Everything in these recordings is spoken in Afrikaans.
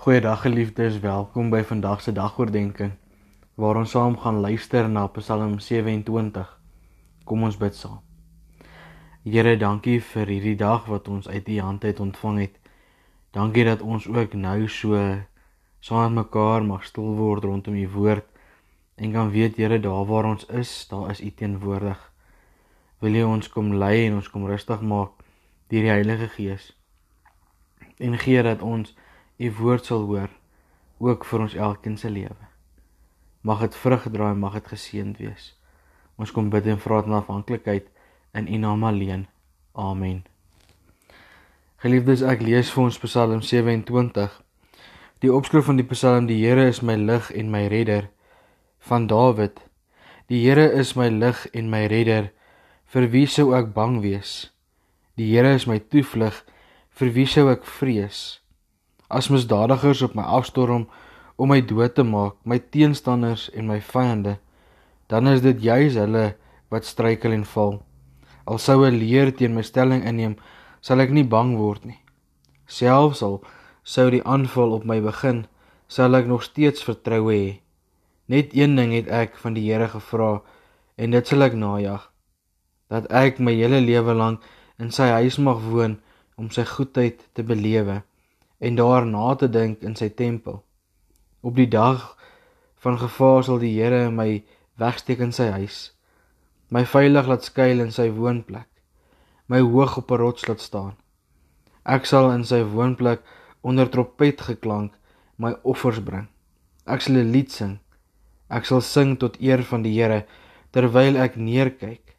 Goeiedag geliefdes, welkom by vandag se dagoordenkings waar ons saam gaan luister na Psalm 27. Kom ons bid saam. Here, dankie vir hierdie dag wat ons uit U hand uit ontvang het. Dankie dat ons ook nou so saam met mekaar mag stil word rondom U woord en kan weet Here, daar waar ons is, daar is U teenwoordig. Wil U ons kom lei en ons kom rustig maak deur die Heilige Gees. En gee dat ons u woord sal hoor ook vir ons elkeen se lewe. Mag dit vrug dra en mag dit geseënd wees. Ons kom bid en vra dit in afhanklikheid in u naam alleen. Amen. Geliefdes, ek lees vir ons Psalm 27. Die opskrif van die Psalm: Die Here is my lig en my redder van Dawid. Die Here is my lig en my redder. Vir wie sou ek bang wees? Die Here is my toevlug. Vir wie sou ek vrees? As misdadigers op my afstorm om my dood te maak, my teenstanders en my vyande, dan is dit juis hulle wat struikel en val. Al sou 'n leer teen my stelling inneem, sal ek nie bang word nie. Selfs al sou die aanval op my begin, sal ek nog steeds vertroue hê. Net een ding het ek van die Here gevra en dit sal ek najag, dat ek my hele lewe lank in sy huis mag woon om sy goedheid te belewe en daarna te dink in sy tempel. Op die dag van gevaar sal die Here my wegsteek in sy huis, my veilig laat skuil in sy woonplek, my hoog op 'n rots laat staan. Ek sal in sy woonplek onder trompet geklank my offers bring. Ek sal 'n lied sing. Ek sal sing tot eer van die Here terwyl ek neerkyk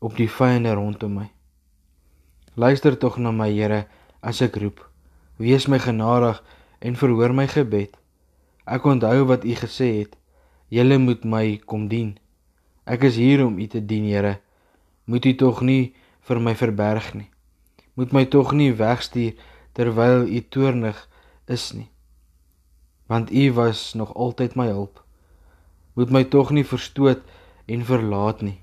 op die vyande rondom my. Luister tog na my Here as ek roep. Wees my genadig en verhoor my gebed. Ek onthou wat U gesê het. Julle moet my kom dien. Ek is hier om U te dien, Here. Moet U tog nie vir my verberg nie. Moet my tog nie wegstuur terwyl U toornig is nie. Want U was nog altyd my hulp. Moet my tog nie verstoot en verlaat nie.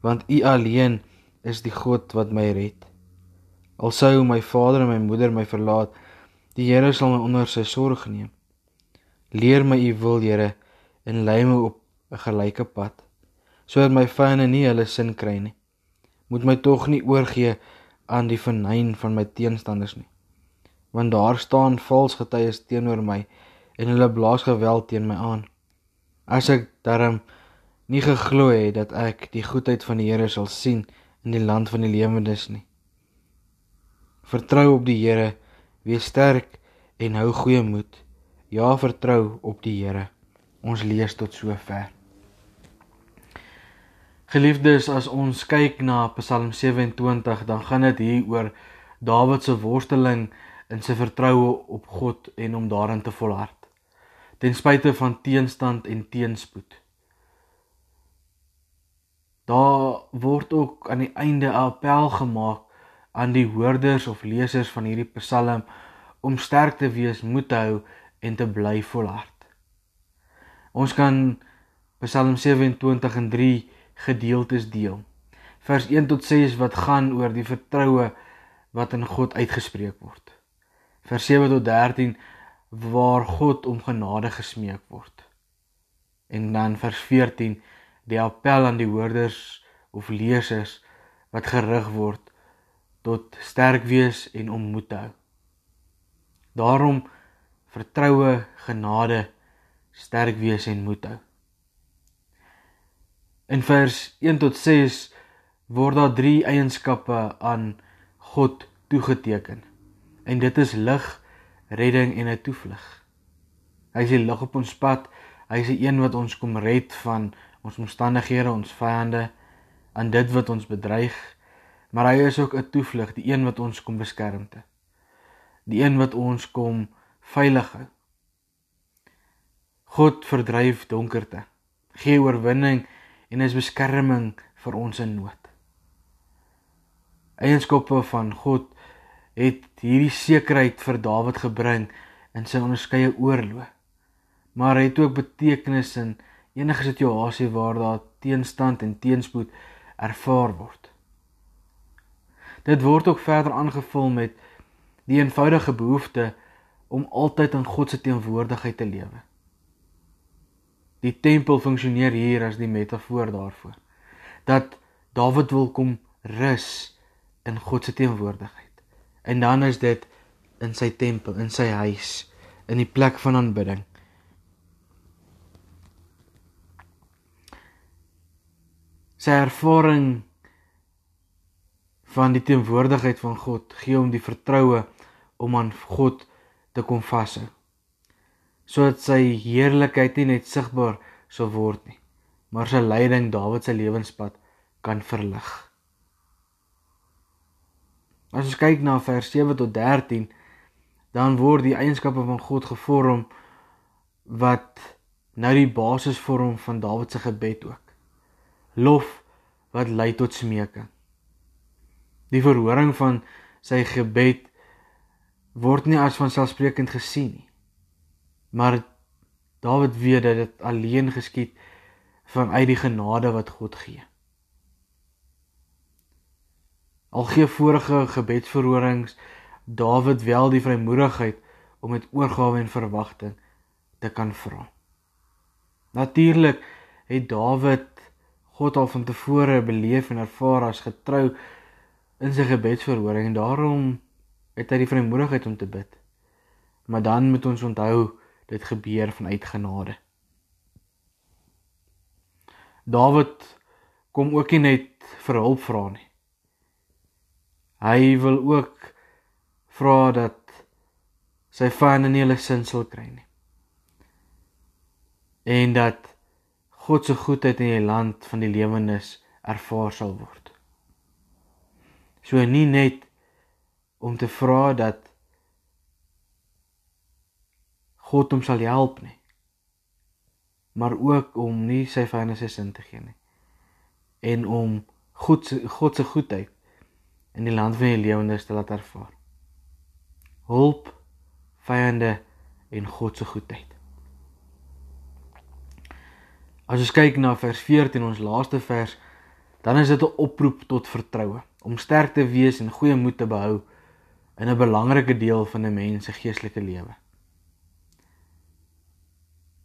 Want U alleen is die God wat my red. Al sou my vader en my moeder my verlaat, die Here sal my onder sy sorg neem. Leer my u wil, Here, en lei my op 'n gelyke pad, sodat my vyande nie hulle sin kry nie. Moet my tog nie oorgee aan die vernyn van my teenstanders nie. Want daar staan vals getuies teenoor my en hulle blaas geweld teen my aan. As ek darm nie geglo het dat ek die goedheid van die Here sal sien in die land van die lewendes nie. Vertrou op die Here, wees sterk en hou goeie moed. Ja, vertrou op die Here. Ons lees tot sover. Geliefdes, as ons kyk na Psalm 27, dan gaan dit hier oor Dawid se worsteling in sy vertroue op God en om daarin te volhard. Ten spyte van teenstand en teenspoed. Daar word ook aan die einde 'n appel gemaak aan die hoorders of lesers van hierdie Psalm om sterk te wees, moed te hou en te bly volhard. Ons kan Psalm 27 in 3 gedeeltes deel. Vers 1 tot 6 wat gaan oor die vertroue wat in God uitgespreek word. Vers 7 tot 13 waar God om genade gesmeek word. En dan vers 14 die appel aan die hoorders of lesers wat gerig word tot sterk wees en om moed te hou. Daarom vertroue, genade, sterk wees en moed hou. In vers 1 tot 6 word daar drie eienskappe aan God toegeteken. En dit is lig, redding en 'n toevlug. Hy is die lig op ons pad. Hy is die een wat ons kom red van ons omstandighede, ons vyande, aan dit wat ons bedreig maar hy is ook 'n toevlug, die een wat ons kom beskerm te. Die een wat ons kom veilig hou. God verdryf donkerte, gee oorwinning en is beskerming vir ons in nood. Eienskappe van God het hierdie sekerheid vir Dawid gebring in sy onderskeie oorloë. Maar hy het ook betekenis in enige situasie waar daar teenstand en teenspoed ervaar word. Dit word ook verder aangevul met die eenvoudige behoefte om altyd in God se teenwoordigheid te lewe. Die tempel funksioneer hier as die metafoor daarvoor dat Dawid wil kom rus in God se teenwoordigheid. En dan is dit in sy tempel, in sy huis, in die plek van aanbidding. Sy ervaring van die teenwoordigheid van God gee hom die vertroue om aan God te kom vashou. Sodat sy heerlikheid nie net sigbaar sal word nie, maar sy leiding Dawid se lewenspad kan verlig. As ons kyk na vers 7 tot 13, dan word die eienskappe van God gevorm wat nou die basis vorm van Dawid se gebed ook. Lof wat lei tot smeking. Die verhoring van sy gebed word nie as vanselfsprekend gesien nie. Maar Dawid weet dat dit alleen geskied vanuit die genade wat God gee. Al gee vorige gebedsverhorings Dawid wel die vrymoedigheid om met oorgawe en verwagting te kan vra. Natuurlik het Dawid God al van tevore beleef en ervaar as getrou in sy gebedsverhoring en daarom het hy die vrymoedigheid om te bid. Maar dan moet ons onthou dit gebeur vanuit genade. Dawid kom ook nie net vir hulp vra nie. Hy wil ook vra dat sy vyande nie hulle sin sal kry nie. En dat God se goedheid in die land van die lewendes ervaar sal word. So nie net om te vra dat God hom sal help nie, maar ook om nie sy vyande se sin te gee nie en om God se God se goedheid in die land van die lewendes te laat ervaar. Hulp vyande en God se goedheid. As ons kyk na vers 14 ons laaste vers, dan is dit 'n oproep tot vertroue om sterk te wees en goeie moed te behou in 'n belangrike deel van 'n mens se geestelike lewe.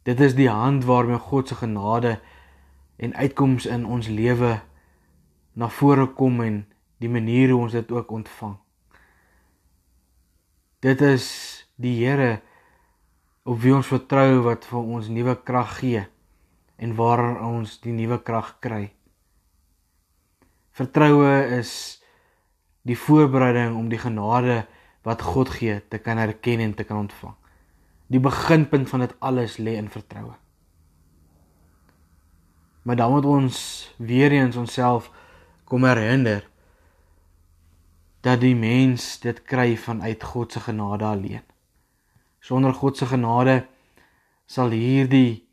Dit is die hand waarmee God se genade en uitkoms in ons lewe na vore kom en die manier hoe ons dit ook ontvang. Dit is die Here op wie ons vertrou wat vir ons nuwe krag gee en waar ons die nuwe krag kry. Vertroue is die voorbereiding om die genade wat God gee te kan erken en te kan ontvang. Die beginpunt van dit alles lê in vertroue. Maar dan moet ons weer eens onsself kom herinner dat die mens dit kry vanuit God se genade alleen. Sonder God se genade sal hierdie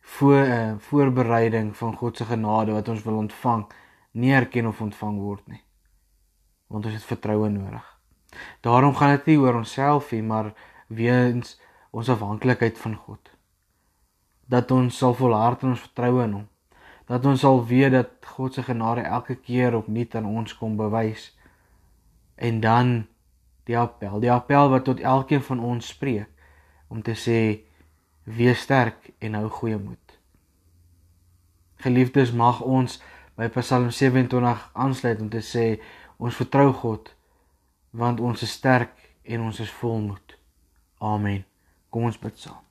voor uh, voorbereiding van God se genade wat ons wil ontvang nie erken of ontvang word nie. Want ons het vertroue nodig. Daarom gaan dit nie oor onsself nie, maar weens ons afhanklikheid van God. Dat ons sal volhard in ons vertroue in hom. Dat ons sal weet dat God se genade elke keer opnuut aan ons kom bewys. En dan die appel, die appel wat tot elkeen van ons spreek om te sê wees sterk en hou goeie moed. Geliefdes, mag ons by Psalm 27 aansluit om te sê ons vertrou God want ons is sterk en ons is volmoed. Amen. Kom ons bid saam.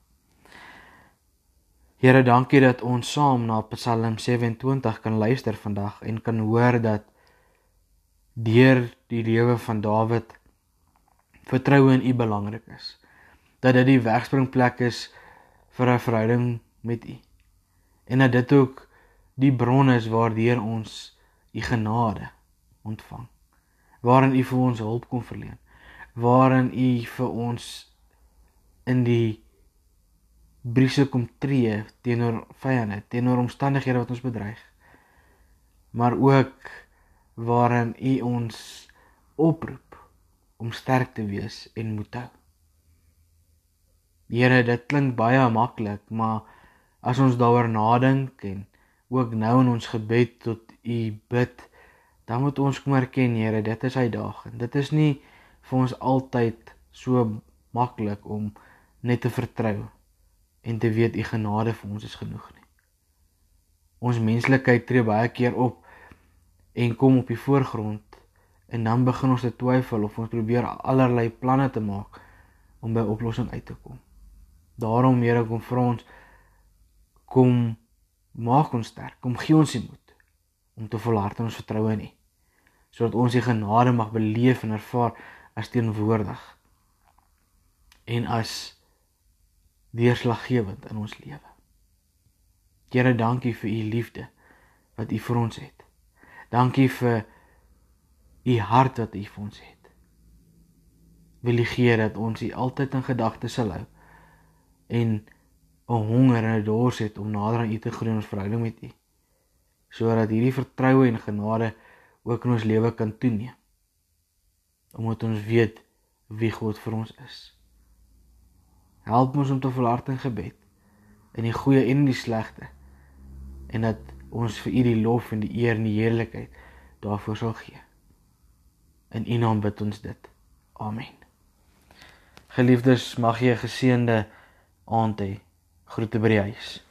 Here, dankie dat ons saam na Psalm 27 kan luister vandag en kan hoor dat deur die lewe van Dawid vertroue in U belangrik is. Dat dit die wegspringplek is vir 'n verhouding met U. En dat dit ook die bron is waardeur ons u genade ontvang. Waarin u vir ons hulp kom verleen. Waarin u vir ons in die brise kom tree teenoor vyande, teenoor omstandighede wat ons bedreig. Maar ook waarin u ons oproep om sterk te wees en moed te hou. Here, dit klink baie maklik, maar as ons daaroor nadink en ook nou in ons gebed tot U bid, dan moet ons kom erken, Here, dit is uitdagend. Dit is nie vir ons altyd so maklik om net te vertrou en te weet u genade vir ons is genoeg nie. Ons menslikheid tree baie keer op en kom op die voorgrond en dan begin ons te twyfel of ons probeer allerlei planne te maak om by 'n oplossing uit te kom. Daarom Here kom vir ons kom maak ons sterk, kom gee ons die moed om te volhard in ons vertroue in U sodat ons die genade mag beleef en ervaar as teenwoordig en as deurslaggewend in ons lewe. Here, dankie vir u liefde wat u vir ons het. Dankie vir u hart wat u vir ons het. Wil u gee dat ons u altyd in gedagtes sal hou en 'n honger en 'n dors het om nader aan u te groei in ons verhouding met u sodat hierdie vertroue en genade ook in ons lewe kan toeneem. Omdat ons weet wie God vir ons is. Help ons om te volhard in gebed in die goeie en die slegte en dat ons vir U die lof en die eer en die heerlikheid daarvoor sal gee. In U naam bid ons dit. Amen. Geliefdes, mag jy 'n geseënde aand hê. Groete by die huis.